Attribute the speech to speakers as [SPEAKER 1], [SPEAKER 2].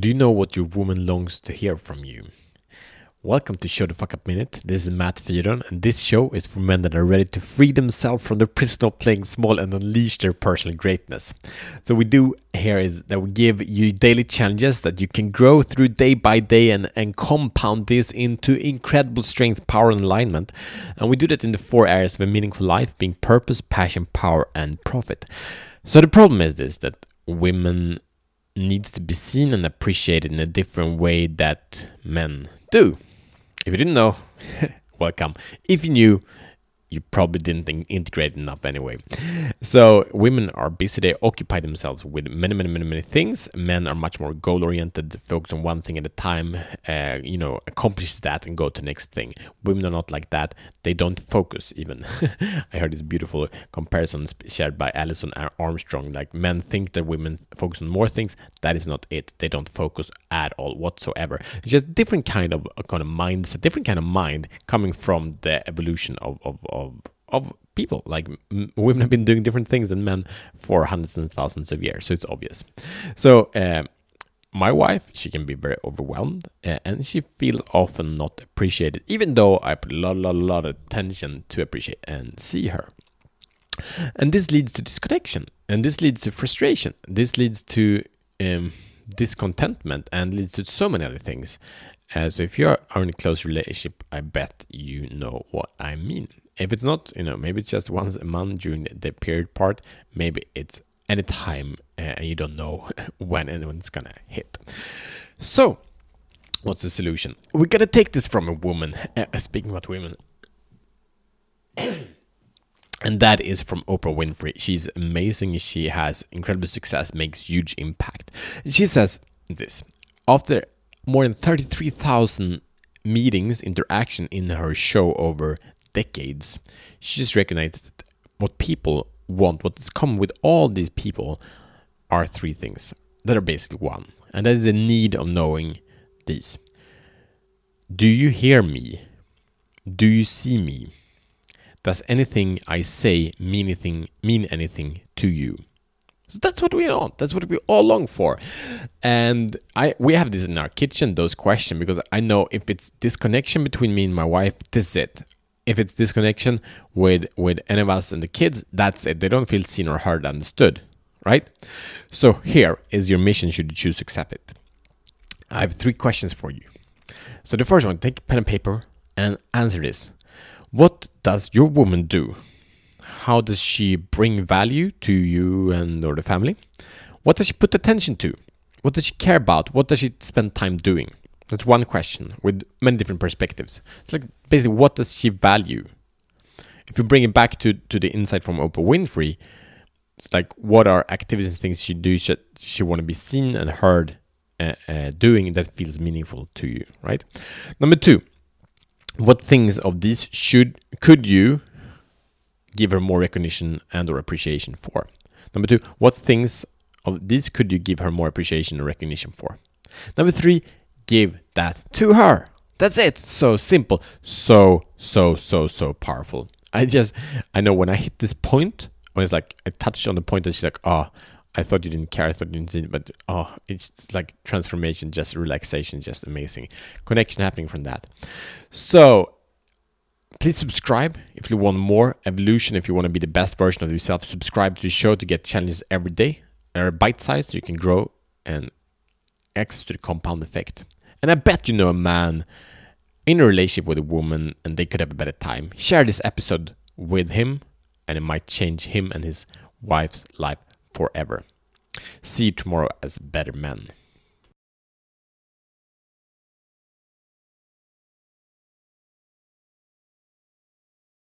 [SPEAKER 1] Do you know what your woman longs to hear from you? Welcome to Show the Fuck Up Minute. This is Matt Fyron, and this show is for men that are ready to free themselves from the prison of playing small and unleash their personal greatness. So, we do here is that we give you daily challenges that you can grow through day by day and, and compound this into incredible strength, power, and alignment. And we do that in the four areas of a meaningful life being purpose, passion, power, and profit. So, the problem is this that women needs to be seen and appreciated in a different way that men do. If you didn't know, welcome. If you knew, you probably didn't integrate enough anyway. So women are busy; they occupy themselves with many, many, many, many things. Men are much more goal-oriented, focus on one thing at a time. Uh, you know, accomplish that and go to next thing. Women are not like that; they don't focus even. I heard this beautiful comparison shared by Alison Armstrong. Like men think that women focus on more things. That is not it. They don't focus at all whatsoever. It's just different kind of kind of mindset, different kind of mind coming from the evolution of of of people. Like women have been doing different things than men for hundreds and thousands of years, so it's obvious. So. Uh, my wife, she can be very overwhelmed uh, and she feels often not appreciated, even though I put a lot, lot, lot of attention to appreciate and see her. And this leads to disconnection, and this leads to frustration, this leads to um, discontentment, and leads to so many other things. Uh, so if you are in a close relationship, I bet you know what I mean. If it's not, you know, maybe it's just once a month during the, period part. Maybe it's any time uh, and you don't know when when it's gonna hit. So, what's the solution? We gotta take this from a woman. Uh, speaking about women. and that is from Oprah Winfrey. She's amazing. She has incredible success, makes huge impact. She says this after more than 33,000 meetings, interaction in her show over decades, she just recognized that what people want, what is common with all these people, are three things that are basically one. And that is the need of knowing these. Do you hear me? Do you see me? Does anything I say mean anything mean anything to you? So that's what we want. That's what we all long for. And I we have this in our kitchen, those questions, because I know if it's disconnection between me and my wife, this is it. If it's disconnection with with any of us and the kids, that's it. They don't feel seen or heard, understood, right? So here is your mission. Should you choose to accept it? I have three questions for you. So the first one, take pen and paper and answer this. What does your woman do? How does she bring value to you and or the family? What does she put attention to? What does she care about? What does she spend time doing? That's one question with many different perspectives. It's like basically what does she value? If you bring it back to, to the insight from Oprah Winfrey, it's like what are activities and things she do she, she want to be seen and heard uh, uh, doing that feels meaningful to you, right? Number two, what things of these should could you give her more recognition and or appreciation for? Number two, what things of these could you give her more appreciation and recognition for? Number three, give that to her. That's it. So simple. So, so, so, so powerful. I just, I know when I hit this point, when it's like, I touched on the point that she's like, oh, I thought you didn't care. I thought you didn't but oh, it's like transformation, just relaxation, just amazing. Connection happening from that. So please subscribe if you want more evolution. If you want to be the best version of yourself, subscribe to the show to get challenges every day. They're bite sized, so you can grow and access to the compound effect. And I bet you know a man in a relationship with a woman and they could have a better time. Share this episode with him, and it might change him and his wife's life forever. See you tomorrow as better men.